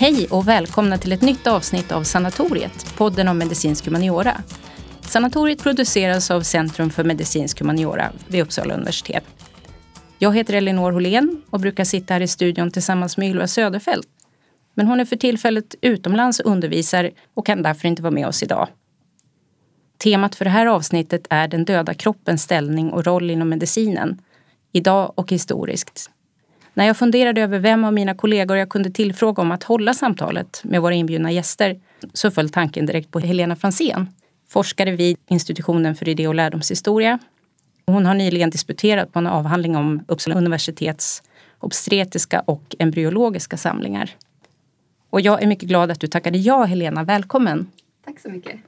Hej och välkomna till ett nytt avsnitt av Sanatoriet, podden om medicinsk humaniora. Sanatoriet produceras av Centrum för medicinsk humaniora vid Uppsala universitet. Jag heter Elinor Holén och brukar sitta här i studion tillsammans med Ylva Söderfält. Men hon är för tillfället utomlands och undervisar och kan därför inte vara med oss idag. Temat för det här avsnittet är den döda kroppens ställning och roll inom medicinen, idag och historiskt. När jag funderade över vem av mina kollegor jag kunde tillfråga om att hålla samtalet med våra inbjudna gäster så föll tanken direkt på Helena Fransén, forskare vid institutionen för idé och lärdomshistoria. Hon har nyligen disputerat på en avhandling om Uppsala universitets obstetriska och embryologiska samlingar. Och jag är mycket glad att du tackade ja, Helena. Välkommen! Tack så mycket.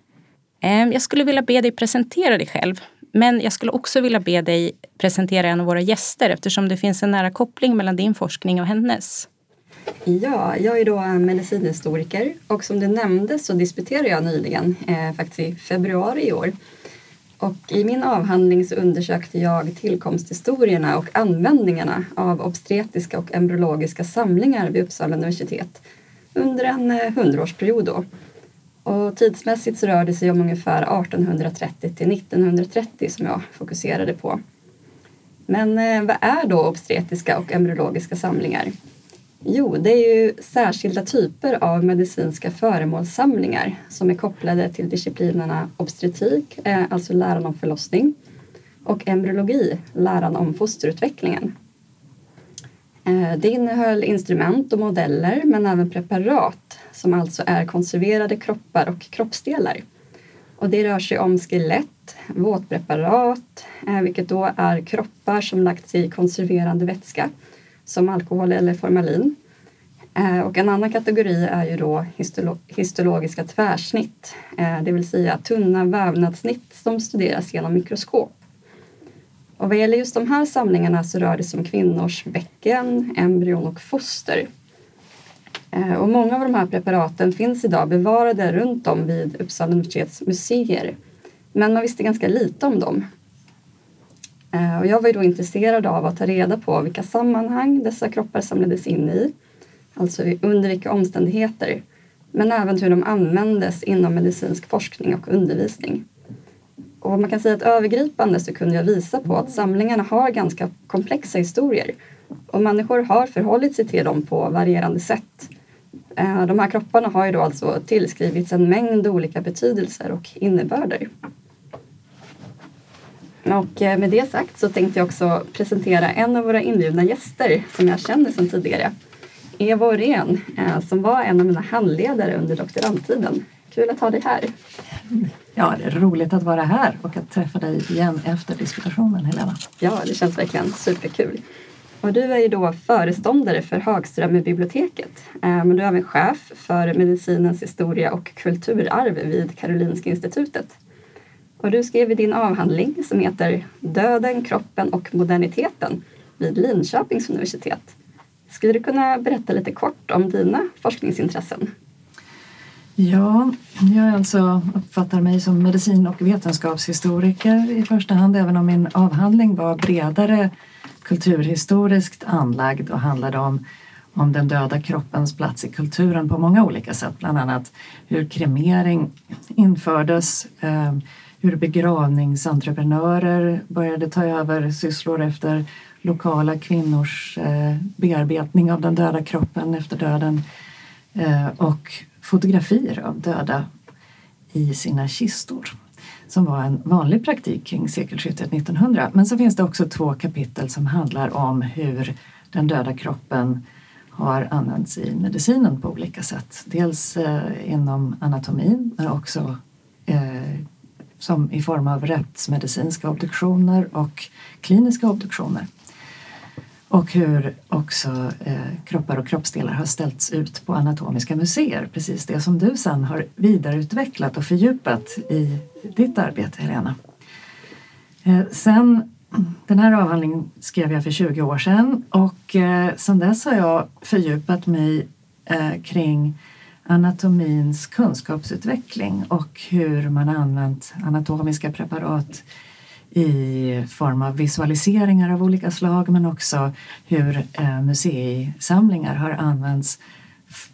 Ehm, jag skulle vilja be dig presentera dig själv. Men jag skulle också vilja be dig presentera en av våra gäster eftersom det finns en nära koppling mellan din forskning och hennes. Ja, jag är då medicinhistoriker och som du nämnde så disputerade jag nyligen, eh, faktiskt i februari i år. Och I min avhandling så undersökte jag tillkomsthistorierna och användningarna av obstetriska och embryologiska samlingar vid Uppsala universitet under en eh, hundraårsperiod. Eh, och tidsmässigt så rör det sig om ungefär 1830 till 1930 som jag fokuserade på. Men eh, vad är då obstetriska och embryologiska samlingar? Jo, det är ju särskilda typer av medicinska föremålssamlingar som är kopplade till disciplinerna obstetrik, eh, alltså läran om förlossning, och embryologi, läran om fosterutvecklingen. Eh, det innehöll instrument och modeller men även preparat som alltså är konserverade kroppar och kroppsdelar. Och det rör sig om skelett, våtpreparat, eh, vilket då är kroppar som lagts i konserverande vätska som alkohol eller formalin. Eh, och en annan kategori är ju då histolo histologiska tvärsnitt, det vill säga tunna vävnadssnitt som studeras genom mikroskop. Och vad gäller just de här samlingarna så rör det sig om kvinnors bäcken, embryon och foster. Eh, och många av de här preparaten finns idag bevarade runt om vid Uppsala universitets museer. Men man visste ganska lite om dem. Eh, och jag var då intresserad av att ta reda på vilka sammanhang dessa kroppar samlades in i, alltså under vilka omständigheter, men även hur de användes inom medicinsk forskning och undervisning. Och man kan säga att övergripande så kunde jag visa på att samlingarna har ganska komplexa historier och människor har förhållit sig till dem på varierande sätt. Eh, de här kropparna har ju då alltså tillskrivits en mängd olika betydelser och innebörder. Och eh, med det sagt så tänkte jag också presentera en av våra inbjudna gäster som jag känner sedan tidigare. Eva Åhrén eh, som var en av mina handledare under doktorandtiden. Kul att ha dig här. Ja, det är roligt att vara här och att träffa dig igen efter disputationen, Helena. Ja, det känns verkligen superkul. Och du är ju då föreståndare för Hagströmerbiblioteket, eh, men du är även chef för medicinens historia och kulturarv vid Karolinska institutet. Och du skrev i din avhandling som heter Döden, kroppen och moderniteten vid Linköpings universitet. Skulle du kunna berätta lite kort om dina forskningsintressen? Ja, jag alltså uppfattar mig som medicin och vetenskapshistoriker i första hand, även om min avhandling var bredare kulturhistoriskt anlagd och handlade om, om den döda kroppens plats i kulturen på många olika sätt. Bland annat hur kremering infördes, eh, hur begravningsentreprenörer började ta över sysslor efter lokala kvinnors eh, bearbetning av den döda kroppen efter döden eh, och fotografier av döda i sina kistor som var en vanlig praktik kring sekelskiftet 1900. Men så finns det också två kapitel som handlar om hur den döda kroppen har använts i medicinen på olika sätt. Dels eh, inom anatomin men också eh, som i form av rättsmedicinska obduktioner och kliniska obduktioner och hur också eh, kroppar och kroppsdelar har ställts ut på anatomiska museer. Precis det som du sen har vidareutvecklat och fördjupat i ditt arbete, Helena. Eh, sen, den här avhandlingen skrev jag för 20 år sedan och eh, sedan dess har jag fördjupat mig eh, kring anatomins kunskapsutveckling och hur man använt anatomiska preparat i form av visualiseringar av olika slag men också hur eh, museisamlingar har använts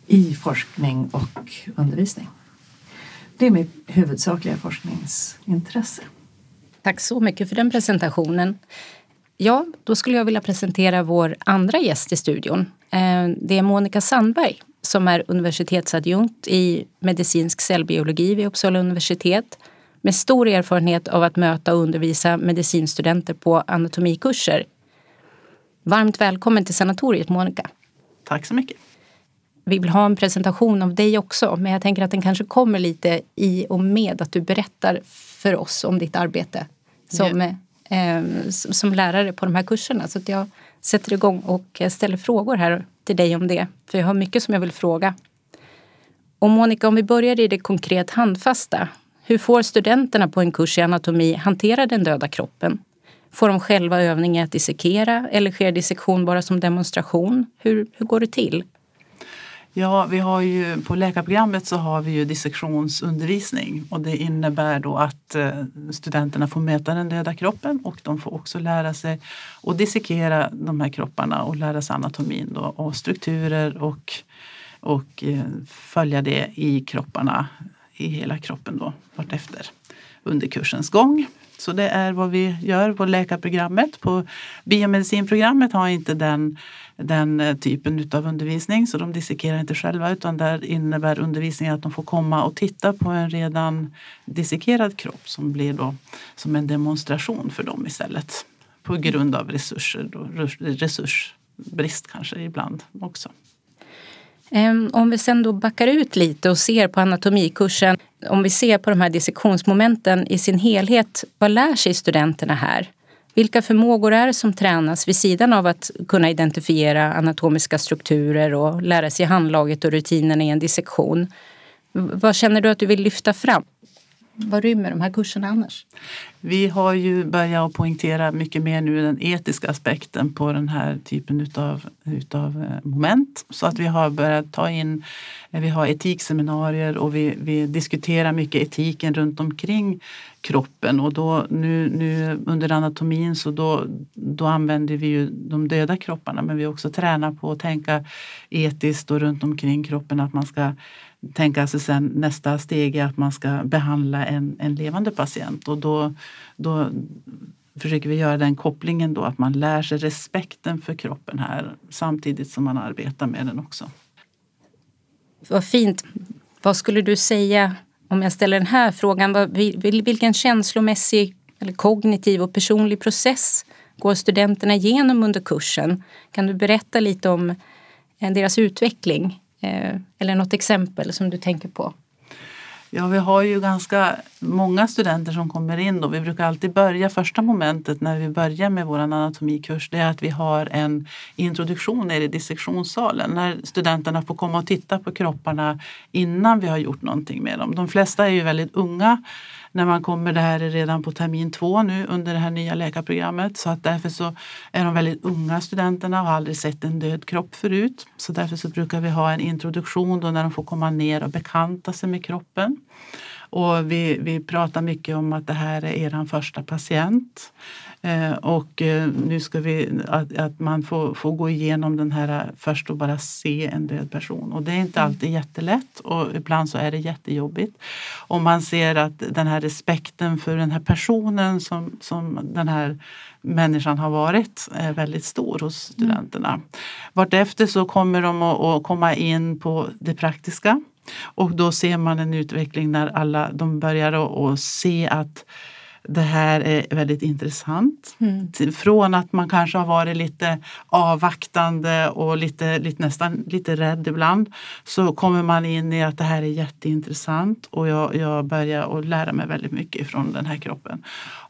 i forskning och undervisning. Det är mitt huvudsakliga forskningsintresse. Tack så mycket för den presentationen. Ja, då skulle jag vilja presentera vår andra gäst i studion. Eh, det är Monica Sandberg som är universitetsadjunkt i medicinsk cellbiologi vid Uppsala universitet med stor erfarenhet av att möta och undervisa medicinstudenter på anatomikurser. Varmt välkommen till sanatoriet Monica. Tack så mycket. Vi vill ha en presentation av dig också men jag tänker att den kanske kommer lite i och med att du berättar för oss om ditt arbete som, yeah. eh, som lärare på de här kurserna. Så att jag sätter igång och ställer frågor här till dig om det. För jag har mycket som jag vill fråga. Och Monica, om vi börjar i det konkret handfasta. Hur får studenterna på en kurs i anatomi hantera den döda kroppen? Får de själva övning i att dissekera eller sker dissektion bara som demonstration? Hur, hur går det till? Ja, vi har ju, på läkarprogrammet så har vi ju dissektionsundervisning och det innebär då att eh, studenterna får möta den döda kroppen och de får också lära sig att dissekera de här kropparna och lära sig anatomin då, och strukturer och, och eh, följa det i kropparna, i hela kroppen då vartefter under kursens gång. Så det är vad vi gör på läkarprogrammet. På biomedicinprogrammet har inte den, den eh, typen av undervisning så de dissekerar inte själva utan där innebär undervisningen att de får komma och titta på en redan dissekerad kropp som blir då som en demonstration för dem istället. På grund av resurser, då, resursbrist kanske ibland också. Ehm, om vi sen då backar ut lite och ser på anatomikursen. Om vi ser på de här dissektionsmomenten i sin helhet. Vad lär sig studenterna här? Vilka förmågor är det som tränas vid sidan av att kunna identifiera anatomiska strukturer och lära sig handlaget och rutinerna i en dissektion? Vad känner du att du vill lyfta fram? Vad rymmer de här kurserna annars? Vi har ju börjat poängtera mycket mer nu den etiska aspekten på den här typen utav, utav eh, moment. Så att vi har börjat ta in, eh, vi har etikseminarier och vi, vi diskuterar mycket etiken runt omkring kroppen och då nu, nu under anatomin så då, då använder vi ju de döda kropparna men vi också tränar på att tänka etiskt och runt omkring kroppen att man ska tänka sig sen nästa steg är att man ska behandla en, en levande patient och då, då försöker vi göra den kopplingen då att man lär sig respekten för kroppen här samtidigt som man arbetar med den också. Vad fint. Vad skulle du säga om jag ställer den här frågan? Vilken känslomässig eller kognitiv och personlig process går studenterna igenom under kursen? Kan du berätta lite om eh, deras utveckling? Eh, eller något exempel som du tänker på? Ja, vi har ju ganska många studenter som kommer in. Då. Vi brukar alltid börja första momentet när vi börjar med vår anatomikurs. Det är att vi har en introduktion nere i dissektionssalen när studenterna får komma och titta på kropparna innan vi har gjort någonting med dem. De flesta är ju väldigt unga när man kommer. Det här är redan på termin två nu under det här nya läkarprogrammet. Så att därför så är de väldigt unga studenterna och har aldrig sett en död kropp förut. Så därför så brukar vi ha en introduktion då när de får komma ner och bekanta sig med kroppen. Och vi, vi pratar mycket om att det här är er första patient. Eh, och eh, nu ska vi, att, att man får, får gå igenom den här först och bara se en död person. Och det är inte mm. alltid jättelätt och ibland så är det jättejobbigt. Och man ser att den här respekten för den här personen som, som den här människan har varit är väldigt stor hos mm. studenterna. Mm. Vartefter så kommer de att, att komma in på det praktiska. Och då ser man en utveckling när alla de börjar att se att det här är väldigt intressant. Mm. Från att man kanske har varit lite avvaktande och lite, lite, nästan lite rädd ibland så kommer man in i att det här är jätteintressant och jag, jag börjar att lära mig väldigt mycket från den här kroppen.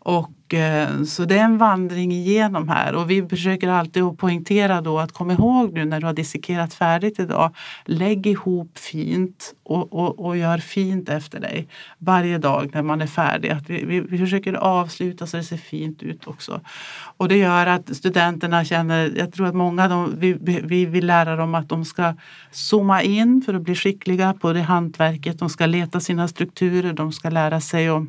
Och, eh, så det är en vandring igenom här och vi försöker alltid att poängtera då att kom ihåg nu när du har dissekerat färdigt idag, lägg ihop fint och, och, och gör fint efter dig varje dag när man är färdig. Att vi, vi, vi försöker avsluta så det ser fint ut också. Och det gör att studenterna känner, jag tror att många de, vi, vi vill lära dem att de ska zooma in för att bli skickliga på det hantverket. De ska leta sina strukturer, de ska lära sig att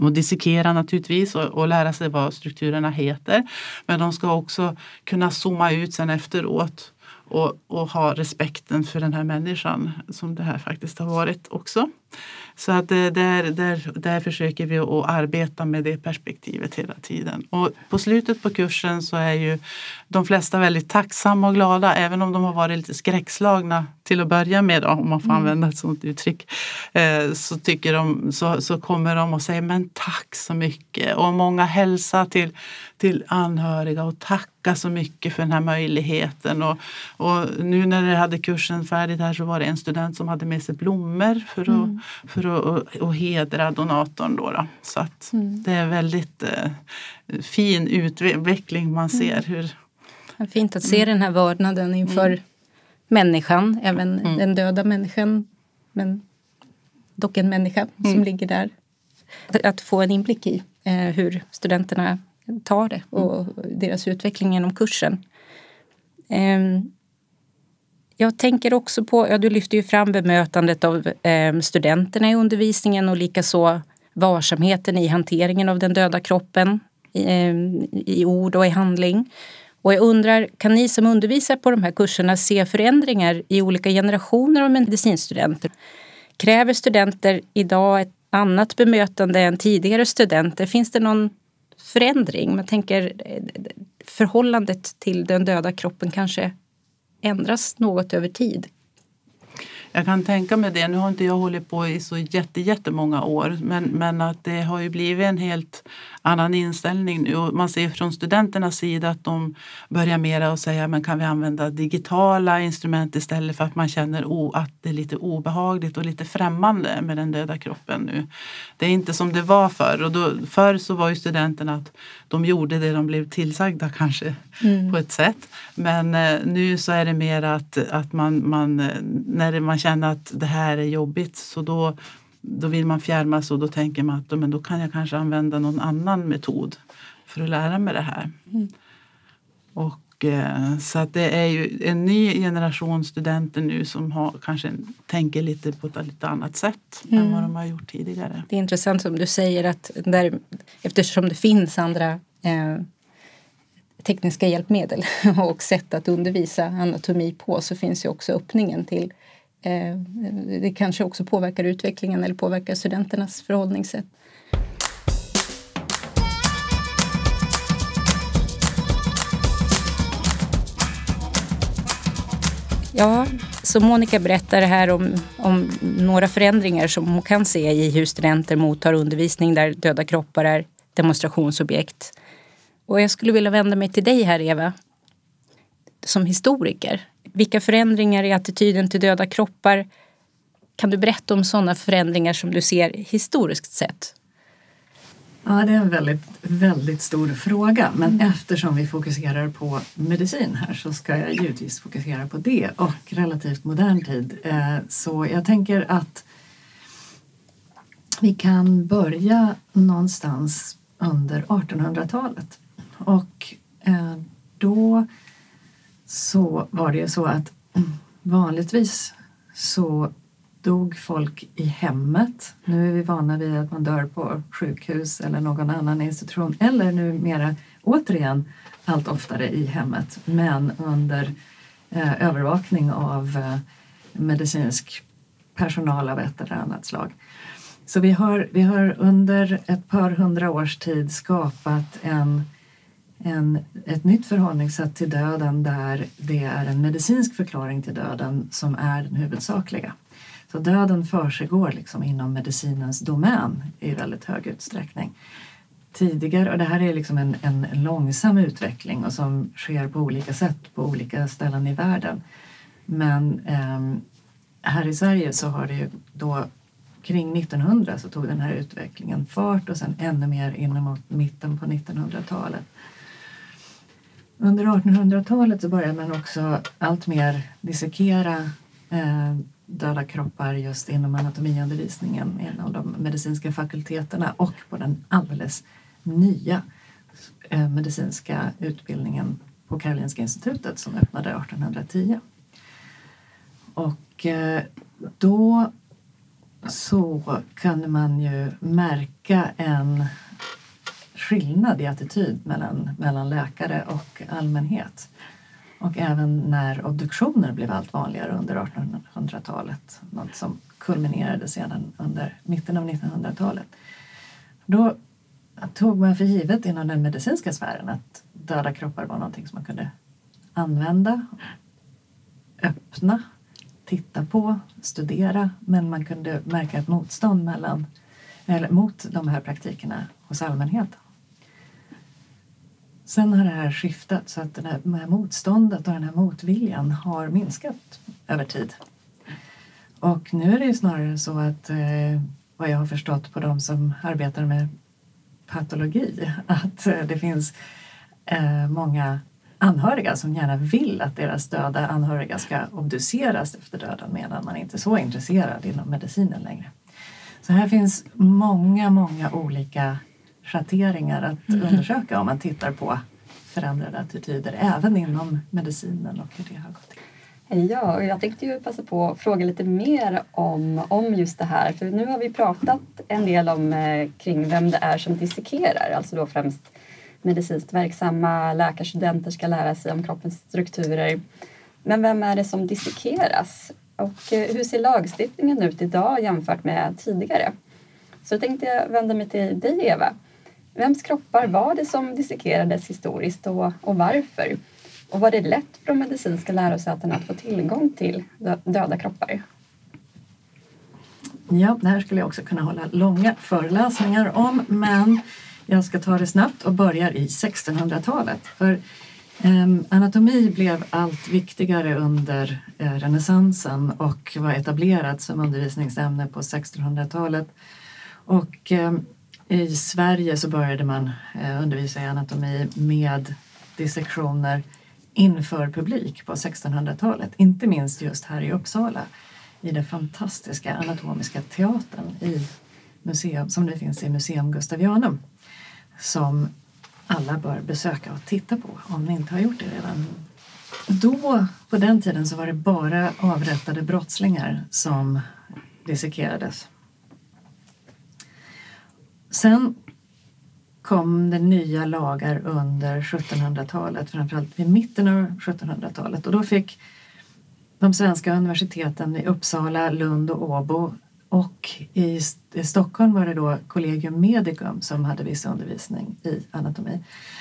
och dissekera naturligtvis och, och, lära sig vad strukturerna heter. Men de ska också kunna zooma ut sen efteråt och, och ha respekten för den här människan som det här faktiskt har varit också. Så att där, där, där försöker vi att arbeta med det perspektivet hela tiden. Och på slutet på kursen så är ju de flesta väldigt tacksamma och glada även om de har varit lite skräckslagna till att börja med, då, om man får mm. använda ett sådant uttryck. Eh, så, tycker de, så, så kommer de och säger men tack så mycket och många hälsar till, till anhöriga och tacka så mycket för den här möjligheten. Och, och nu när jag hade kursen färdigt här så var det en student som hade med sig blommor för att, mm. För att, att, hedra donatorn. Då, då. Så att mm. det är väldigt eh, fin utveckling man ser. Mm. hur Fint att se den här vördnaden inför mm. människan, även mm. den döda människan. Men dock en människa som mm. ligger där. Att få en inblick i eh, hur studenterna tar det och mm. deras utveckling genom kursen. Eh, jag tänker också på, ja du lyfter ju fram bemötandet av eh, studenterna i undervisningen och likaså varsamheten i hanteringen av den döda kroppen i, i ord och i handling. Och jag undrar, kan ni som undervisar på de här kurserna se förändringar i olika generationer av medicinstudenter? Kräver studenter idag ett annat bemötande än tidigare studenter? Finns det någon förändring? Man tänker eh, förhållandet till den döda kroppen kanske ändras något över tid. Jag kan tänka mig det. Nu har inte jag hållit på i så jätte, jättemånga år men, men att det har ju blivit en helt annan inställning nu. Och man ser från studenternas sida att de börjar mera att säga men kan vi använda digitala instrument istället för att man känner o, att det är lite obehagligt och lite främmande med den döda kroppen nu. Det är inte som det var förr. Och då, förr så var ju studenterna att de gjorde det de blev tillsagda kanske mm. på ett sätt. Men eh, nu så är det mer att, att man, man, eh, när man känner att det här är jobbigt så då då vill man fjärma sig och då tänker man att men då kan jag kanske använda någon annan metod för att lära mig det här. Mm. Och, eh, så att det är ju en ny generation studenter nu som har, kanske tänker lite på ett lite annat sätt mm. än vad de har gjort tidigare. Det är intressant som du säger att där, eftersom det finns andra eh, tekniska hjälpmedel och sätt att undervisa anatomi på så finns ju också öppningen till Eh, det kanske också påverkar utvecklingen eller påverkar studenternas förhållningssätt. Ja, så Monica berättar här om, om några förändringar som hon kan se i hur studenter mottar undervisning där döda kroppar är demonstrationsobjekt. Och jag skulle vilja vända mig till dig här Eva, som historiker. Vilka förändringar i attityden till döda kroppar kan du berätta om sådana förändringar som du ser historiskt sett? Ja, det är en väldigt, väldigt stor fråga. Men mm. eftersom vi fokuserar på medicin här så ska jag givetvis fokusera på det och relativt modern tid. Eh, så jag tänker att vi kan börja någonstans under 1800-talet. Och eh, då så var det ju så att mm, vanligtvis så dog folk i hemmet. Nu är vi vana vid att man dör på sjukhus eller någon annan institution eller numera återigen allt oftare i hemmet men under eh, övervakning av eh, medicinsk personal av ett eller annat slag. Så vi har, vi har under ett par hundra års tid skapat en en, ett nytt förhållningssätt till döden där det är en medicinsk förklaring till döden som är den huvudsakliga. Så döden försiggår liksom inom medicinens domän i väldigt hög utsträckning. Tidigare, och det här är liksom en, en långsam utveckling och som sker på olika sätt på olika ställen i världen. Men eh, här i Sverige så har det ju då kring 1900 så tog den här utvecklingen fart och sen ännu mer inemot mitten på 1900-talet. Under 1800-talet så började man också allt mer dissekera eh, döda kroppar just inom anatomiundervisningen inom de medicinska fakulteterna och på den alldeles nya eh, medicinska utbildningen på Karolinska institutet som öppnade 1810. Och eh, då så kunde man ju märka en skillnad i attityd mellan, mellan läkare och allmänhet. Och även när obduktioner blev allt vanligare under 1800-talet, något som kulminerade sedan under mitten av 1900-talet. Då tog man för givet inom den medicinska sfären att döda kroppar var någonting som man kunde använda, öppna, titta på, studera men man kunde märka ett motstånd mellan, eller mot de här praktikerna hos allmänheten. Sen har det här skiftat så att det här motståndet och den här motviljan har minskat över tid. Och nu är det ju snarare så att eh, vad jag har förstått på de som arbetar med patologi att eh, det finns eh, många anhöriga som gärna vill att deras döda anhöriga ska obduceras efter döden medan man inte är så intresserad inom medicinen längre. Så här finns många, många olika schatteringar att mm. undersöka om man tittar på förändrade attityder även inom medicinen och hur det har gått till. Ja, jag tänkte ju passa på att fråga lite mer om, om just det här. För nu har vi pratat en del om eh, kring vem det är som dissekerar, alltså då främst medicinskt verksamma läkarstudenter ska lära sig om kroppens strukturer. Men vem är det som dissekeras? Och eh, hur ser lagstiftningen ut idag jämfört med tidigare? Så tänkte jag vända mig till dig Eva. Vems kroppar var det som dissekerades historiskt och, och varför? Och var det lätt för de medicinska lärosätena att få tillgång till döda kroppar? Ja, det här skulle jag också kunna hålla långa föreläsningar om, men jag ska ta det snabbt och börjar i 1600-talet. För ehm, anatomi blev allt viktigare under eh, renässansen och var etablerat som undervisningsämne på 1600-talet. Och ehm, i Sverige så började man eh, undervisa i anatomi med dissektioner inför publik på 1600-talet. Inte minst just här i Uppsala i den fantastiska anatomiska teatern i museum, som nu finns i Museum Gustavianum som alla bör besöka och titta på om ni inte har gjort det redan. Då, på den tiden, så var det bara avrättade brottslingar som dissekerades. Sen kom det nya lagar under 1700-talet, framförallt vid mitten av 1700-talet och då fick de svenska universiteten i Uppsala, Lund och Åbo och i Stockholm var det då Collegium Medicum som hade viss undervisning i anatomi.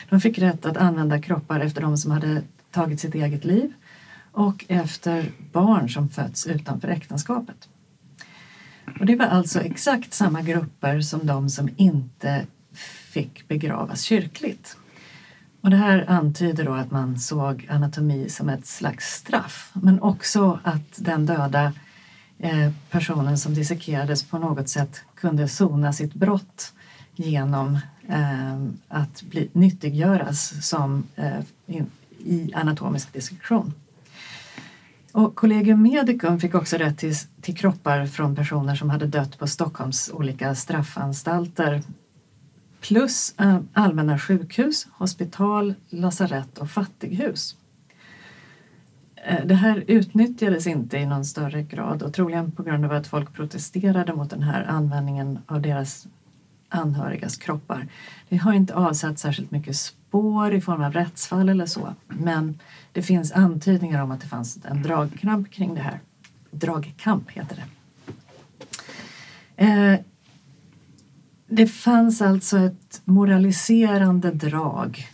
De fick rätt att använda kroppar efter de som hade tagit sitt eget liv och efter barn som fötts utanför äktenskapet. Och det var alltså exakt samma grupper som de som inte fick begravas kyrkligt. Och det här antyder då att man såg anatomi som ett slags straff men också att den döda eh, personen som dissekerades på något sätt kunde sona sitt brott genom eh, att bli, nyttiggöras som, eh, i anatomisk dissektion. Och Collegium Medicum fick också rätt till, till kroppar från personer som hade dött på Stockholms olika straffanstalter plus eh, allmänna sjukhus, hospital, lasarett och fattighus. Eh, det här utnyttjades inte i någon större grad och troligen på grund av att folk protesterade mot den här användningen av deras anhörigas kroppar. Det har inte avsatt särskilt mycket spår i form av rättsfall eller så men det finns antydningar om att det fanns en dragkamp kring det här. Dragkamp heter det. Eh, det fanns alltså ett moraliserande drag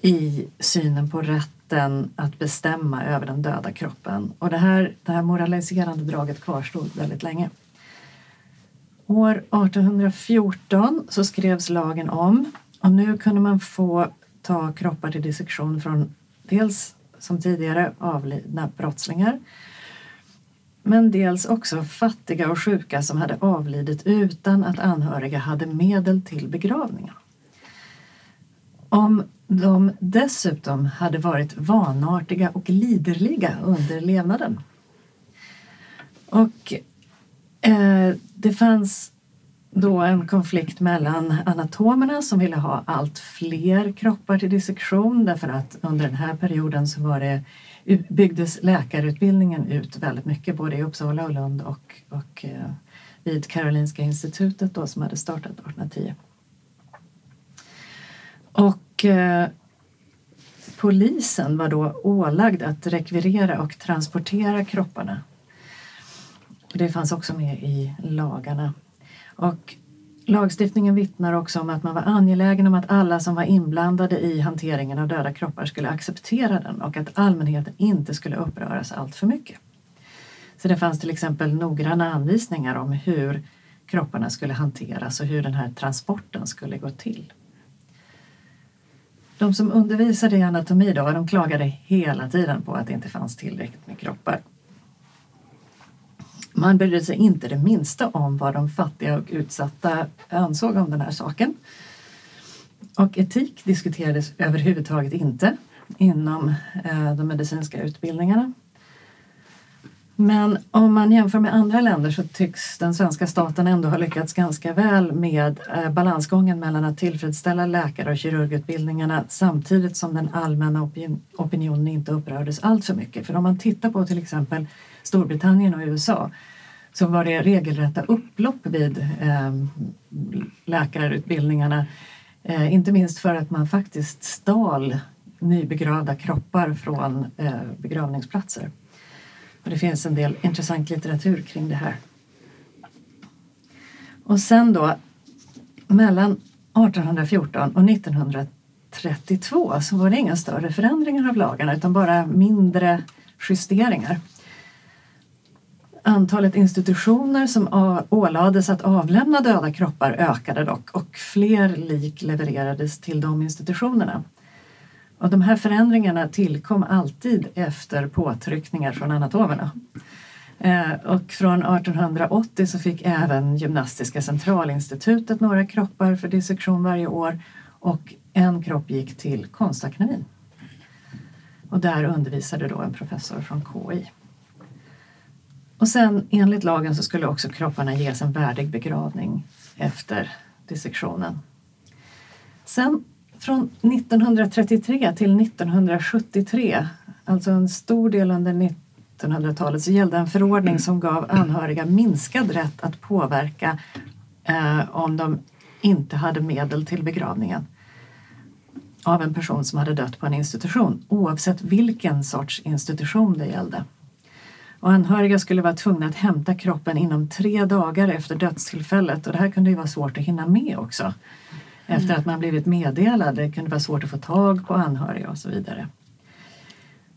i synen på rätten att bestämma över den döda kroppen. Och det här, det här moraliserande draget kvarstod väldigt länge. År 1814 så skrevs lagen om och nu kunde man få ta kroppar till dissektion från dels som tidigare avlidna brottslingar men dels också fattiga och sjuka som hade avlidit utan att anhöriga hade medel till begravningen. Om de dessutom hade varit vanartiga och liderliga under levnaden. Och eh, det fanns då en konflikt mellan anatomerna som ville ha allt fler kroppar till dissektion därför att under den här perioden så var det, byggdes läkarutbildningen ut väldigt mycket både i Uppsala och Lund och, och eh, vid Karolinska institutet då, som hade startat 1810. Och eh, polisen var då ålagd att rekvirera och transportera kropparna. Det fanns också med i lagarna. Och lagstiftningen vittnar också om att man var angelägen om att alla som var inblandade i hanteringen av döda kroppar skulle acceptera den och att allmänheten inte skulle uppröras allt för mycket. Så det fanns till exempel noggranna anvisningar om hur kropparna skulle hanteras och hur den här transporten skulle gå till. De som undervisade i anatomi då, de klagade hela tiden på att det inte fanns tillräckligt med kroppar. Man brydde sig inte det minsta om vad de fattiga och utsatta ansåg om den här saken. Och etik diskuterades överhuvudtaget inte inom eh, de medicinska utbildningarna. Men om man jämför med andra länder så tycks den svenska staten ändå ha lyckats ganska väl med eh, balansgången mellan att tillfredsställa läkare och kirurgutbildningarna samtidigt som den allmänna opinionen inte upprördes allt för mycket. För om man tittar på till exempel Storbritannien och USA så var det regelrätta upplopp vid eh, läkarutbildningarna. Eh, inte minst för att man faktiskt stal nybegravda kroppar från eh, begravningsplatser. Och det finns en del intressant litteratur kring det här. Och sen då mellan 1814 och 1932 så var det inga större förändringar av lagarna utan bara mindre justeringar. Antalet institutioner som ålades att avlämna döda kroppar ökade dock och fler lik levererades till de institutionerna. Och de här förändringarna tillkom alltid efter påtryckningar från anatomerna. Eh, och från 1880 så fick även Gymnastiska centralinstitutet några kroppar för dissektion varje år och en kropp gick till Konstakademin. Och där undervisade då en professor från KI. Och sen enligt lagen så skulle också kropparna ges en värdig begravning efter dissektionen. Sen från 1933 till 1973, alltså en stor del under 1900-talet, så gällde en förordning som gav anhöriga minskad rätt att påverka eh, om de inte hade medel till begravningen av en person som hade dött på en institution oavsett vilken sorts institution det gällde. Och anhöriga skulle vara tvungna att hämta kroppen inom tre dagar efter dödstillfället och det här kunde ju vara svårt att hinna med också efter mm. att man blivit meddelad. Det kunde vara svårt att få tag på anhöriga och så vidare.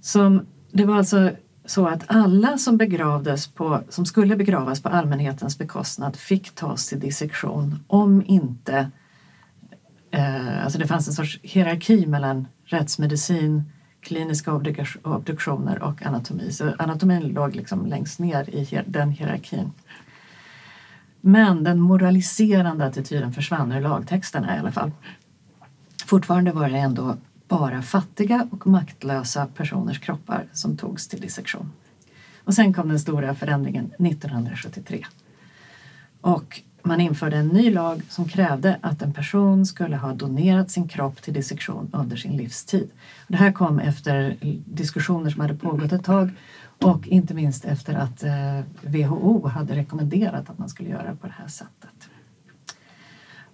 Som, det var alltså så att alla som begravdes på, som skulle begravas på allmänhetens bekostnad fick tas till dissektion om inte eh, alltså det fanns en sorts hierarki mellan rättsmedicin, kliniska obduktioner och anatomi. Så anatomin låg liksom längst ner i den hierarkin. Men den moraliserande attityden försvann ur lagtexterna i alla fall. Fortfarande var det ändå bara fattiga och maktlösa personers kroppar som togs till dissektion. Och sen kom den stora förändringen 1973. Och man införde en ny lag som krävde att en person skulle ha donerat sin kropp till dissektion under sin livstid. Det här kom efter diskussioner som hade pågått ett tag och inte minst efter att eh, WHO hade rekommenderat att man skulle göra på det här sättet.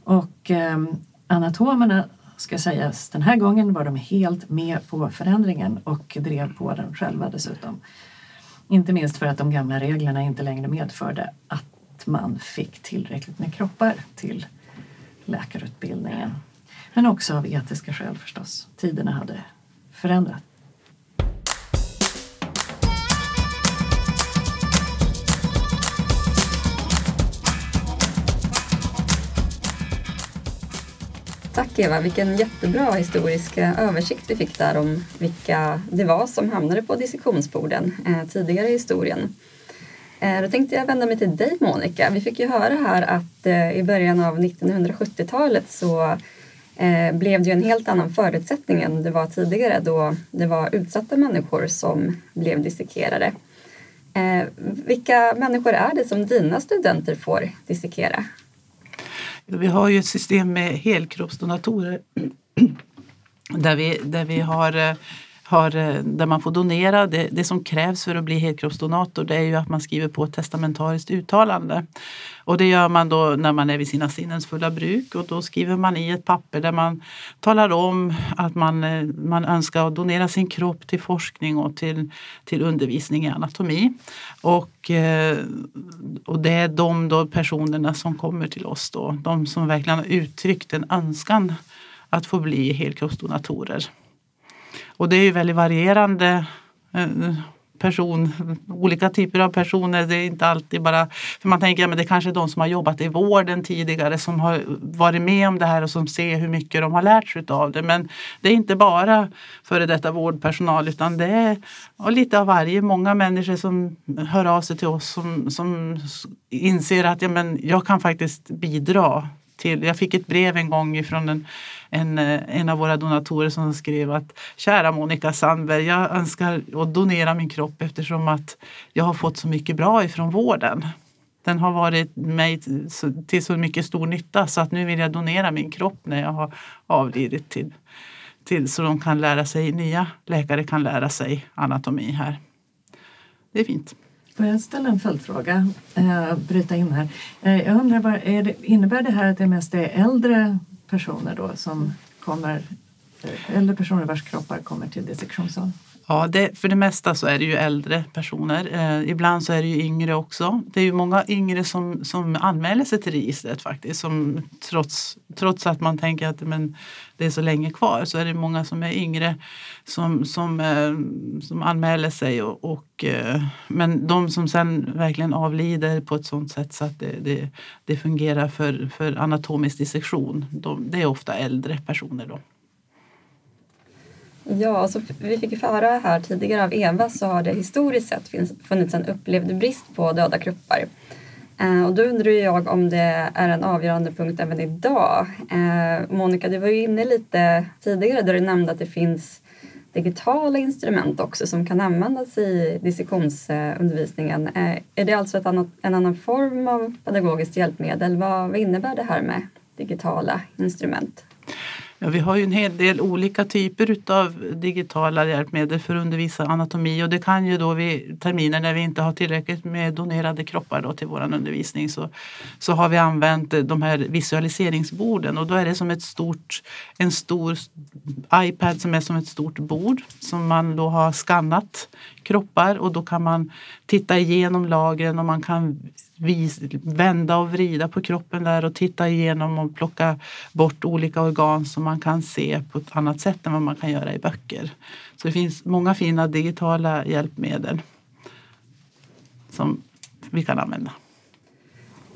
Och eh, anatomerna ska sägas, den här gången var de helt med på förändringen och drev på den själva dessutom. Inte minst för att de gamla reglerna inte längre medförde att man fick tillräckligt med kroppar till läkarutbildningen. Men också av etiska skäl förstås. Tiderna hade förändrat. Tack Eva, vilken jättebra historisk eh, översikt vi fick där om vilka det var som hamnade på dissektionsborden eh, tidigare i historien. Eh, då tänkte jag vända mig till dig Monica. Vi fick ju höra här att eh, i början av 1970-talet så eh, blev det ju en helt annan förutsättning än det var tidigare då det var utsatta människor som blev dissekerade. Eh, vilka människor är det som dina studenter får dissekera? Vi har ju ett system med helkroppsdonatorer där vi, där vi har eh, har, eh, där man får donera. Det, det som krävs för att bli helkroppsdonator det är ju att man skriver på ett testamentariskt uttalande. Och det gör man då när man är vid sina sinnens fulla bruk och då skriver man i ett papper där man talar om att man, eh, man önskar donera sin kropp till forskning och till, till undervisning i anatomi. Och, eh, och det är de då personerna som kommer till oss då, de som verkligen har uttryckt en önskan att få bli helkroppsdonatorer. Och det är ju väldigt varierande eh, person, olika typer av personer. Det är inte alltid bara, för man tänker att det kanske är de som har jobbat i vården tidigare som har varit med om det här och som ser hur mycket de har lärt sig av det. Men det är inte bara före detta vårdpersonal utan det är lite av varje. Många människor som hör av sig till oss som, som inser att ja, men jag kan faktiskt bidra till. Jag fick ett brev en gång från en, en, eh, en av våra donatorer som skrev att Kära Monica Sandberg, jag önskar att donera min kropp eftersom att jag har fått så mycket bra ifrån vården. Den har varit mig till så mycket stor nytta så att nu vill jag donera min kropp när jag har avlidit till, till så de kan lära sig, nya läkare kan lära sig anatomi här. Det är fint. Får jag ställa en följdfråga? Eh, bryta in här. Eh, jag undrar bara, det, innebär det här att det mest är äldre personer då som kommer, eh, äldre personer vars kroppar kommer till dissektionssalen? Ja, det, för det mesta så är det ju äldre personer. Eh, ibland så är det ju yngre också. Det är ju många yngre som, som anmäler sig till registret faktiskt. Som, trots, trots att man tänker att men, det är så länge kvar så är det många som är yngre som, som, eh, som anmäler sig. Och, och eh, men de som sen verkligen avlider på ett sådant sätt så att det, det, det fungerar för, för anatomisk dissektion, de, det är ofta äldre personer. Då. Ja, alltså, vi fick ju höra här tidigare av Eva så har det historiskt sett funnits en upplevd brist på döda kroppar. Eh, och då undrar jag om det är en avgörande punkt även idag. Eh, Monica, du var ju inne lite tidigare där du nämnde att det finns digitala instrument också som kan användas i dissektionsundervisningen. Eh, är det alltså ett annat, en annan form av pedagogiskt hjälpmedel? Vad, vad innebär det här med digitala instrument? Ja, vi har ju en hel del olika typer av digitala hjälpmedel för att undervisa anatomi. Och det kan ju då vid terminer när vi inte har tillräckligt med donerade kroppar då till vår undervisning så, så har vi använt de här visualiseringsborden. Och då är det som ett stort, en stor iPad som är som ett stort bord som man då har skannat kroppar och då kan man titta igenom lagren och man kan vis, vända och vrida på kroppen där och titta igenom och plocka bort olika organ som man kan se på ett annat sätt än vad man kan göra i böcker. Så det finns många fina digitala hjälpmedel som vi kan använda.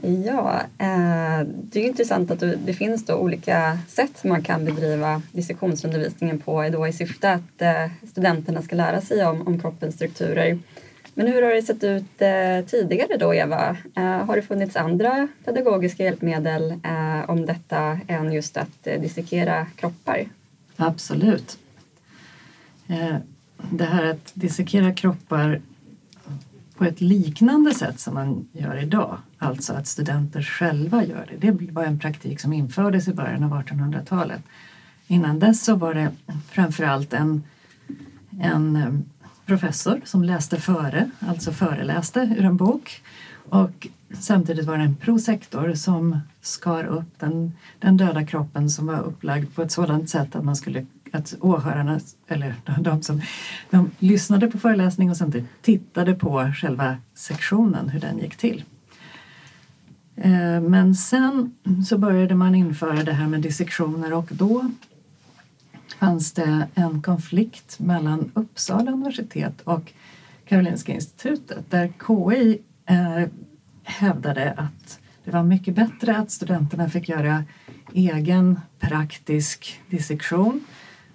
Ja, eh, det är intressant att det finns då olika sätt man kan bedriva dissektionsundervisningen på då i syfte att eh, studenterna ska lära sig om, om kroppens strukturer. Men hur har det sett ut eh, tidigare då, Eva? Eh, har det funnits andra pedagogiska hjälpmedel eh, om detta än just att eh, dissekera kroppar? Absolut. Eh, det här att dissekera kroppar på ett liknande sätt som man gör idag, alltså att studenter själva gör det. Det var en praktik som infördes i början av 1800-talet. Innan dess så var det framförallt en, en eh, professor som läste före, alltså föreläste ur en bok. Och samtidigt var det en prosektor som skar upp den, den döda kroppen som var upplagd på ett sådant sätt att man skulle att åhörarna, eller de som de lyssnade på föreläsningen och samtidigt tittade på själva sektionen, hur den gick till. Eh, men sen så började man införa det här med dissektioner och då fanns det en konflikt mellan Uppsala universitet och Karolinska institutet där KI eh, hävdade att det var mycket bättre att studenterna fick göra egen praktisk dissektion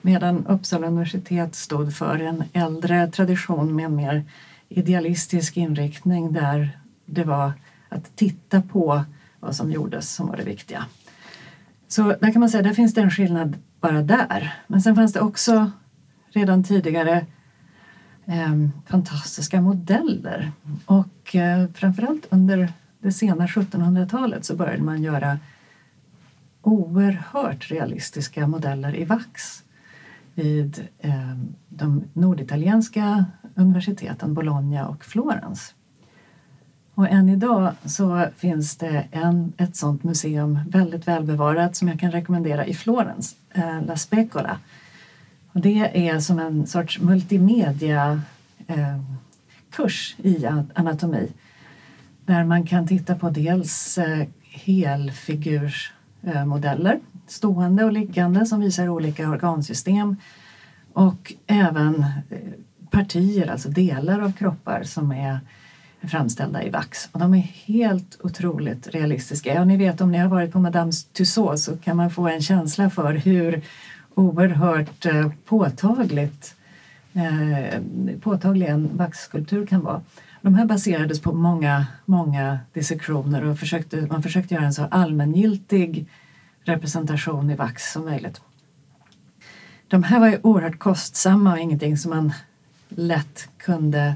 medan Uppsala universitet stod för en äldre tradition med en mer idealistisk inriktning där det var att titta på vad som gjordes som var det viktiga. Så där kan man säga, där finns det en skillnad bara där. Men sen fanns det också redan tidigare eh, fantastiska modeller och eh, framförallt under det sena 1700-talet så började man göra oerhört realistiska modeller i vax vid eh, de norditalienska universiteten Bologna och Florens. Och än idag så finns det en, ett sådant museum, väldigt välbevarat, som jag kan rekommendera i Florens, eh, La Specola. Och det är som en sorts multimedia eh, kurs i anatomi där man kan titta på dels eh, helfigursmodeller, eh, stående och liggande som visar olika organsystem och även eh, partier, alltså delar av kroppar som är framställda i vax. Och de är helt otroligt realistiska. Ja, ni vet om ni har varit på Madame Tussauds så kan man få en känsla för hur oerhört eh, påtagligt eh, påtaglig en vaxskulptur kan vara. De här baserades på många, många dissektioner och försökte, man försökte göra en så allmängiltig representation i vax som möjligt. De här var ju oerhört kostsamma och ingenting som man lätt kunde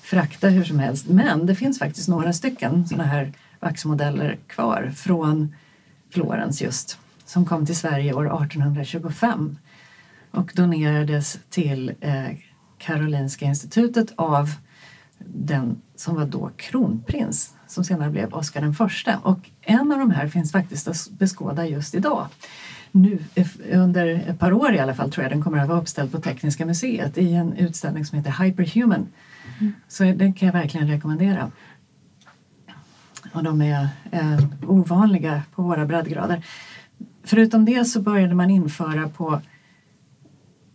frakta hur som helst. Men det finns faktiskt några stycken sådana här vaxmodeller kvar från Florens just som kom till Sverige år 1825 och donerades till eh, Karolinska institutet av den som var då kronprins som senare blev Oscar den förste. Och en av de här finns faktiskt att beskåda just idag. Nu, under ett par år i alla fall tror jag den kommer att vara uppställd på Tekniska museet i en utställning som heter Hyperhuman. Mm. Så den kan jag verkligen rekommendera. Och de är eh, ovanliga på våra breddgrader. Förutom det så började man införa på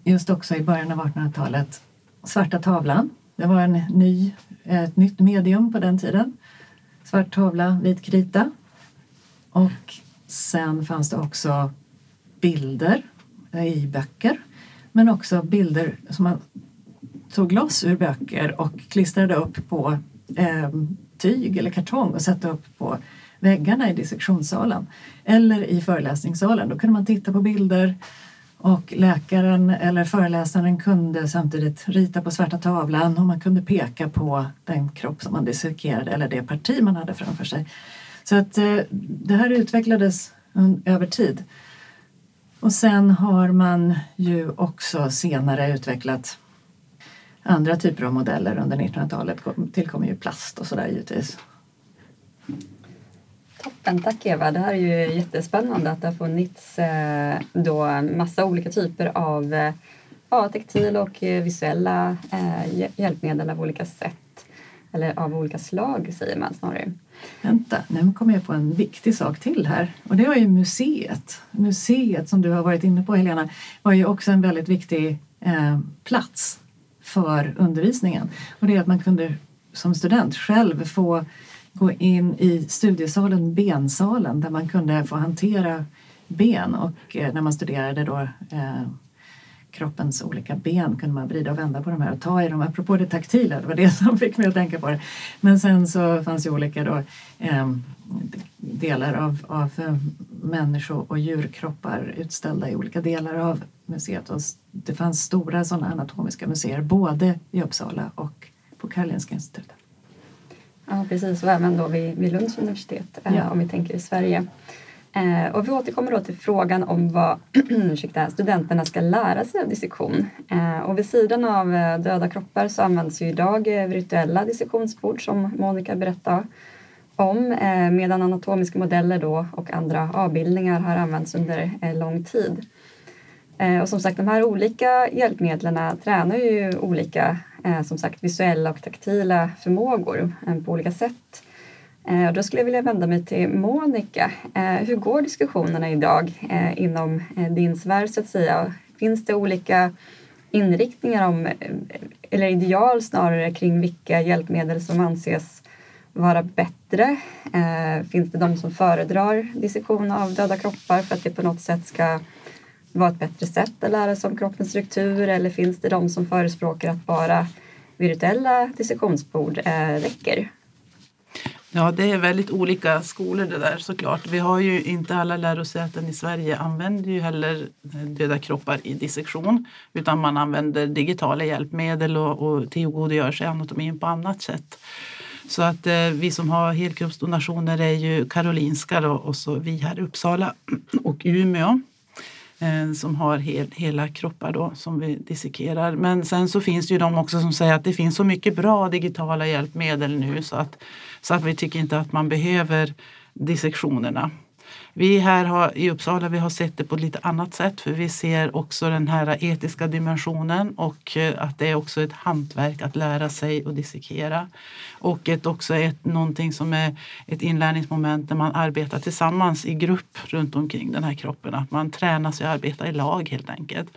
just också i början av 1800-talet svarta tavlan. Det var en ny, ett nytt medium på den tiden. Svart tavla, vit krita. Och sen fanns det också bilder eh, i böcker men också bilder som man tog loss ur böcker och klistrade upp på eh, tyg eller kartong och satte upp på väggarna i dissektionssalen eller i föreläsningssalen. Då kunde man titta på bilder och läkaren eller föreläsaren kunde samtidigt rita på svarta tavlan och man kunde peka på den kropp som man dissekerade eller det parti man hade framför sig. Så att eh, det här utvecklades över tid. Och sen har man ju också senare utvecklat andra typer av modeller under 1900-talet. tillkommer ju plast och sådär givetvis. Toppen, tack Eva. Det här är ju jättespännande att det har funnits eh, då massa olika typer av eh, ja, textil och eh, visuella hjälpmedel av olika sätt. Eller av olika slag säger man snarare. Vänta, nu kommer jag på en viktig sak till här och det var ju museet. Museet som du har varit inne på Helena var ju också en väldigt viktig eh, plats för undervisningen. Och det är att man kunde som student själv få gå in i studiesalen, bensalen, där man kunde få hantera ben och eh, när man studerade då eh, kroppens olika ben kunde man vrida och vända på de här och ta i dem. Apropå det taktila, det var det som fick mig att tänka på det. Men sen så fanns ju olika då, eh, delar av, av eh, människo och djurkroppar utställda i olika delar av museet. Och det fanns stora sådana anatomiska museer både i Uppsala och på Karolinska institutet. Ja precis, och även då vid, vid Lunds universitet eh, ja. om vi tänker i Sverige. Eh, och vi återkommer då till frågan om vad ursäkta, studenterna ska lära sig av dissektion. Eh, och vid sidan av eh, döda kroppar så används ju idag eh, virtuella dissektionsbord som Monica berättade om eh, medan anatomiska modeller då och andra avbildningar har använts under lång tid. Och som sagt, de här olika hjälpmedlen tränar ju olika Eh, som sagt visuella och taktila förmågor eh, på olika sätt. Eh, då skulle jag vilja vända mig till Monica. Eh, hur går diskussionerna idag eh, inom eh, din sfär så att säga? Finns det olika inriktningar om, eller ideal snarare kring vilka hjälpmedel som anses vara bättre? Finns det de som föredrar dissektion av döda kroppar för att det på något sätt ska vara ett bättre sätt att lära sig om kroppens struktur eller finns det de som förespråkar att bara virtuella dissektionsbord eh, räcker? Ja, det är väldigt olika skolor det där såklart. Vi har ju inte alla lärosäten i Sverige använder ju heller eh, döda kroppar i dissektion utan man använder digitala hjälpmedel och, och tillgodogör sig anatomin på annat sätt. Så att eh, vi som har helkroppsdonationer är ju Karolinska då, och så vi här i Uppsala och Umeå. Eh, som har hel, hela kroppar då, som vi dissekerar. Men sen så finns det ju de också som säger att det finns så mycket bra digitala hjälpmedel nu så att, så att vi tycker inte att man behöver dissektionerna. Vi här har, i Uppsala vi har sett det på ett lite annat sätt för vi ser också den här etiska dimensionen och eh, att det är också ett hantverk att lära sig att dissekera. Och ett, också ett, någonting som är ett inlärningsmoment när man arbetar tillsammans i grupp runt omkring den här kroppen. Att man tränar sig att arbeta i lag helt enkelt.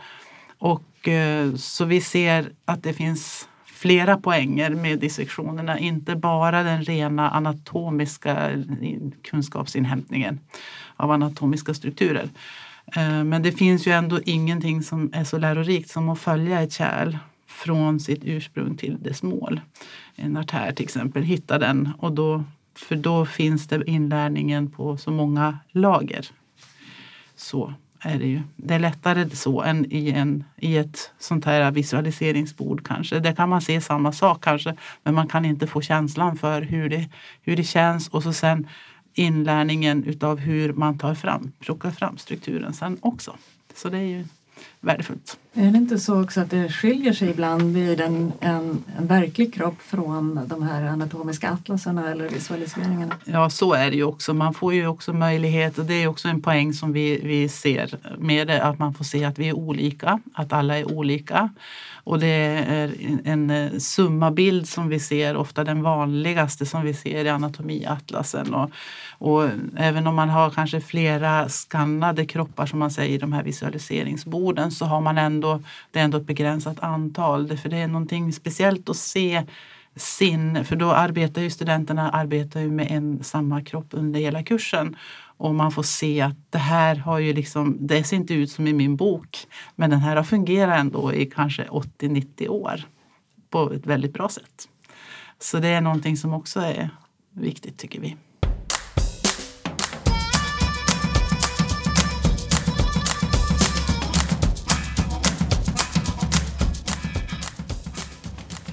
Och eh, så vi ser att det finns flera poänger med dissektionerna, inte bara den rena anatomiska eh, kunskapsinhämtningen av anatomiska strukturer. Eh, men det finns ju ändå ingenting som är så lärorikt som att följa ett kärl från sitt ursprung till dess mål. En artär till exempel, hitta den och då, för då finns det inlärningen på så många lager. Så är det ju. Det är lättare så än i, en, i ett sånt här visualiseringsbord kanske. Där kan man se samma sak kanske men man kan inte få känslan för hur det, hur det känns och så sen inlärningen utav hur man tar fram, plockar fram strukturen sen också. Så det är ju värdefullt. Är det inte så också att det skiljer sig ibland vid en, en, en verklig kropp från de här anatomiska atlaserna eller visualiseringarna? Ja, så är det ju också. Man får ju också möjlighet, och det är också en poäng som vi, vi ser med det, att man får se att vi är olika, att alla är olika. Och det är en, en summabild som vi ser, ofta den vanligaste som vi ser i anatomiatlasen. Och, och även om man har kanske flera skannade kroppar som man säger i de här visualiseringsborden så har man ändå, det är ändå ett begränsat antal. För det är någonting speciellt att se sin, för då arbetar ju studenterna arbetar ju med en samma kropp under hela kursen. Och man får se att det här har ju liksom, det ser inte ut som i min bok, men den här har fungerat ändå i kanske 80-90 år på ett väldigt bra sätt. Så det är någonting som också är viktigt tycker vi.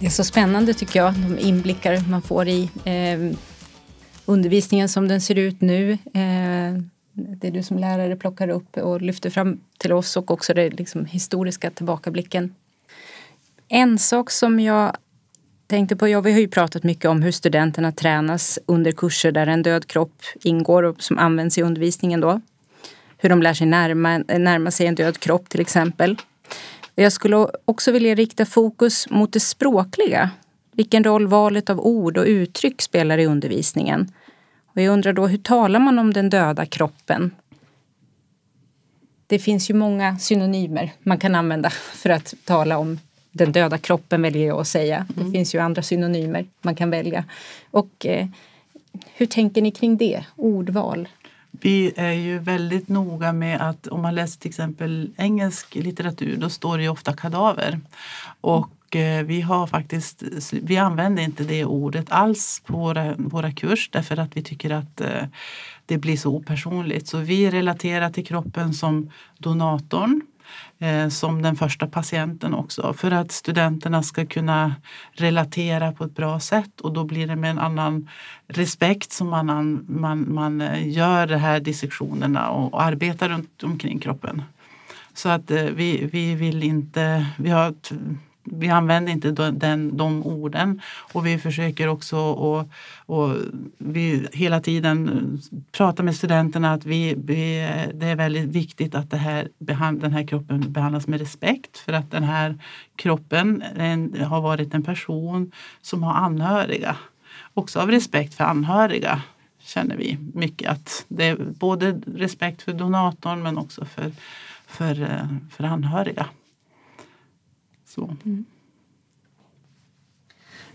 Det är så spännande tycker jag, de inblickar man får i eh, undervisningen som den ser ut nu. Eh, det du som lärare plockar upp och lyfter fram till oss och också den liksom, historiska tillbakablicken. En sak som jag tänkte på, ja, vi har ju pratat mycket om hur studenterna tränas under kurser där en död kropp ingår och som används i undervisningen då. Hur de lär sig närma, närma sig en död kropp till exempel. Jag skulle också vilja rikta fokus mot det språkliga. Vilken roll valet av ord och uttryck spelar i undervisningen. Och jag undrar då, hur talar man om den döda kroppen? Det finns ju många synonymer man kan använda för att tala om den döda kroppen väljer jag att säga. Mm. Det finns ju andra synonymer man kan välja. Och eh, hur tänker ni kring det? Ordval? Vi är ju väldigt noga med att om man läser till exempel engelsk litteratur då står det ju ofta kadaver. Och eh, vi har faktiskt, vi använder inte det ordet alls på våra, våra kurs därför att vi tycker att eh, det blir så opersonligt. Så vi relaterar till kroppen som donatorn Eh, som den första patienten också för att studenterna ska kunna relatera på ett bra sätt och då blir det med en annan respekt som man, man, man eh, gör de här dissektionerna och arbetar runt omkring kroppen. Så att eh, vi, vi vill inte, vi har vi använder inte den, de orden och vi försöker också och, och vi hela tiden prata med studenterna att vi, vi, det är väldigt viktigt att det här, den här kroppen behandlas med respekt för att den här kroppen en, har varit en person som har anhöriga. Också av respekt för anhöriga känner vi mycket att det är både respekt för donatorn men också för, för, eh, för anhöriga. Så. Mm.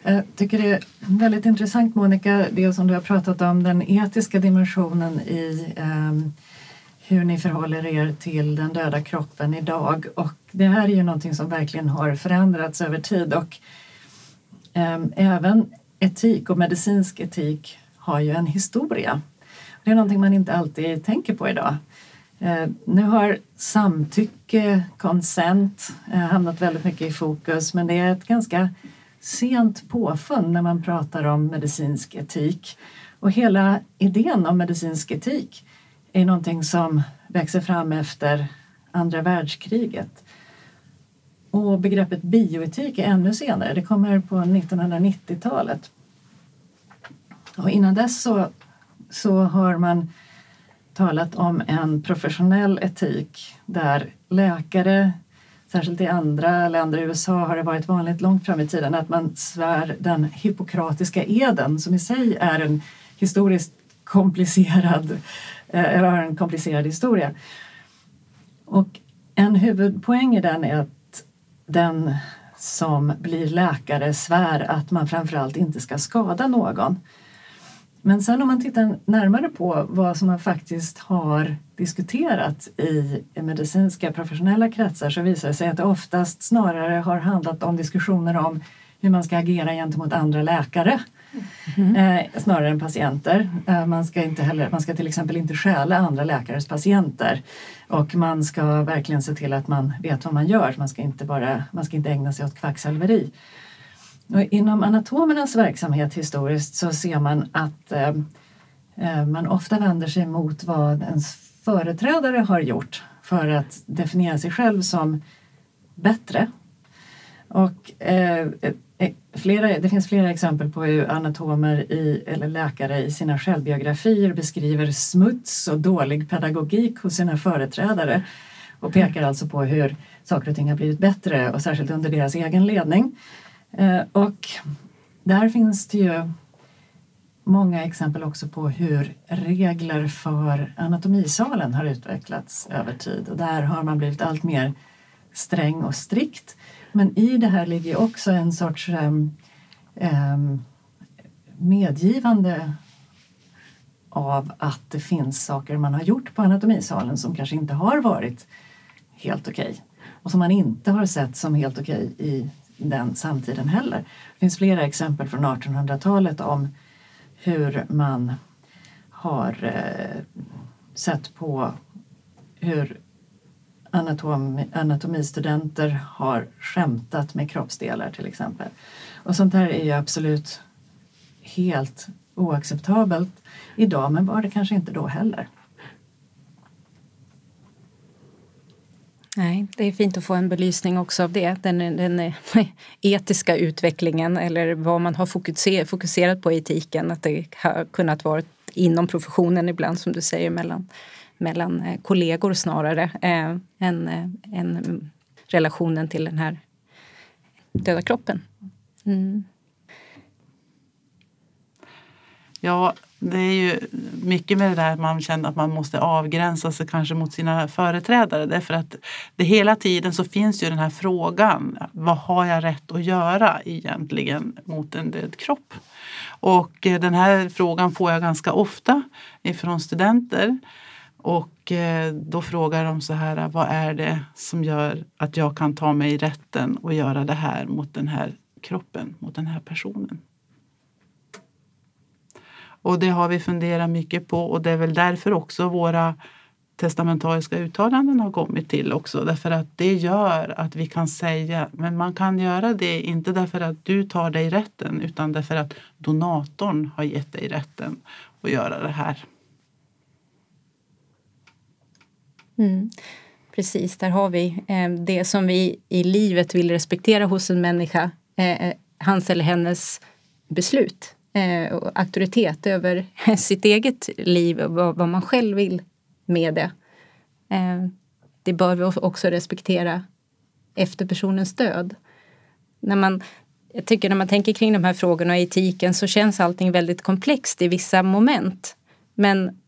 Jag tycker det är väldigt intressant Monica, det som du har pratat om, den etiska dimensionen i eh, hur ni förhåller er till den döda kroppen idag. Och det här är ju någonting som verkligen har förändrats över tid och eh, även etik och medicinsk etik har ju en historia. Det är någonting man inte alltid tänker på idag. Eh, nu har samtycke, consent, eh, hamnat väldigt mycket i fokus men det är ett ganska sent påfund när man pratar om medicinsk etik. Och hela idén om medicinsk etik är någonting som växer fram efter andra världskriget. Och begreppet bioetik är ännu senare, det kommer på 1990-talet. Och innan dess så, så har man talat om en professionell etik där läkare, särskilt i andra länder, i USA har det varit vanligt långt fram i tiden att man svär den hippokratiska eden som i sig är en historiskt komplicerad, eh, eller har en komplicerad historia. Och en huvudpoäng i den är att den som blir läkare svär att man framförallt inte ska skada någon. Men sen om man tittar närmare på vad som man faktiskt har diskuterat i medicinska professionella kretsar så visar det sig att det oftast snarare har handlat om diskussioner om hur man ska agera gentemot andra läkare mm. eh, snarare än patienter. Eh, man, ska inte heller, man ska till exempel inte stjäla andra läkares patienter och man ska verkligen se till att man vet vad man gör. Man ska inte, bara, man ska inte ägna sig åt kvacksalveri. Och inom anatomernas verksamhet historiskt så ser man att eh, eh, man ofta vänder sig mot vad ens företrädare har gjort för att definiera sig själv som bättre. Och eh, eh flera, det finns flera exempel på hur anatomer i, eller läkare i sina självbiografier beskriver smuts och dålig pedagogik hos sina företrädare och pekar alltså på hur saker och ting har blivit bättre och särskilt under deras egen ledning. Eh, och där finns det ju många exempel också på hur regler för anatomisalen har utvecklats över tid och där har man blivit allt mer sträng och strikt. Men i det här ligger också en sorts um, um, medgivande av att det finns saker man har gjort på anatomisalen som kanske inte har varit helt okej okay, och som man inte har sett som helt okej okay i den samtiden heller. Det finns flera exempel från 1800-talet om hur man har eh, sett på hur anatomi, anatomistudenter har skämtat med kroppsdelar till exempel. Och sånt här är ju absolut helt oacceptabelt idag men var det kanske inte då heller. Nej, det är fint att få en belysning också av det. Den, den etiska utvecklingen eller vad man har fokuserat på i etiken. Att det har kunnat vara inom professionen ibland som du säger mellan, mellan eh, kollegor snarare eh, än, eh, än relationen till den här döda kroppen. Mm. Ja, det är ju mycket med det där att man känner att man måste avgränsa sig kanske mot sina företrädare. Därför att det hela tiden så finns ju den här frågan. Vad har jag rätt att göra egentligen mot en död kropp? Och eh, den här frågan får jag ganska ofta ifrån studenter. Och eh, då frågar de så här, vad är det som gör att jag kan ta mig rätten och göra det här mot den här kroppen, mot den här personen? Och det har vi funderat mycket på och det är väl därför också våra testamentariska uttalanden har kommit till också. Därför att det gör att vi kan säga, men man kan göra det inte därför att du tar dig rätten utan därför att donatorn har gett dig rätten att göra det här. Mm. Precis, där har vi eh, det som vi i livet vill respektera hos en människa, eh, eh hans eller hennes beslut eh, auktoritet över sitt eget liv och vad, vad man själv vill med det. Eh, det bör vi också respektera efter personens död. När man, jag tycker när man tänker kring de här frågorna och etiken så känns allting väldigt komplext i vissa moment. Men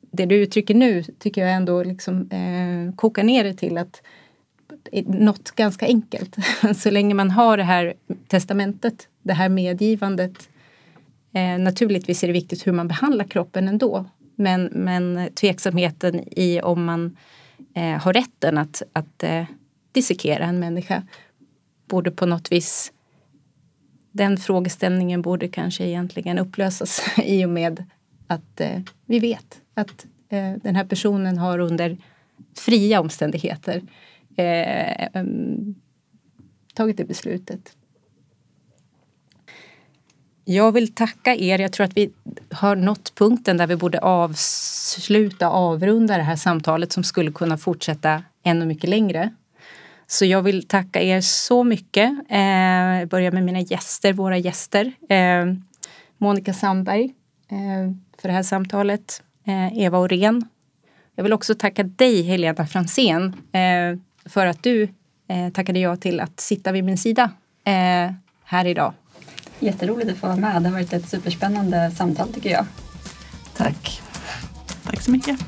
det du uttrycker nu tycker jag ändå liksom, eh, kokar ner det till att något ganska enkelt. Så länge man har det här testamentet, det här medgivandet Eh, naturligtvis är det viktigt hur man behandlar kroppen ändå. Men, men tveksamheten i om man eh, har rätten att, att eh, dissekera en människa borde på något vis den frågeställningen borde kanske egentligen upplösas i och med att eh, vi vet att eh, den här personen har under fria omständigheter eh, um, tagit det beslutet. Jag vill tacka er. Jag tror att vi har nått punkten där vi borde avsluta, avrunda det här samtalet som skulle kunna fortsätta ännu mycket längre. Så jag vill tacka er så mycket. Eh, börja börjar med mina gäster, våra gäster. Eh, Monica Sandberg eh, för det här samtalet. Eh, Eva Orén. Jag vill också tacka dig Helena Fransén eh, för att du eh, tackade ja till att sitta vid min sida eh, här idag. Jätteroligt att få vara med. Det har varit ett superspännande samtal tycker jag. Tack. Tack så mycket.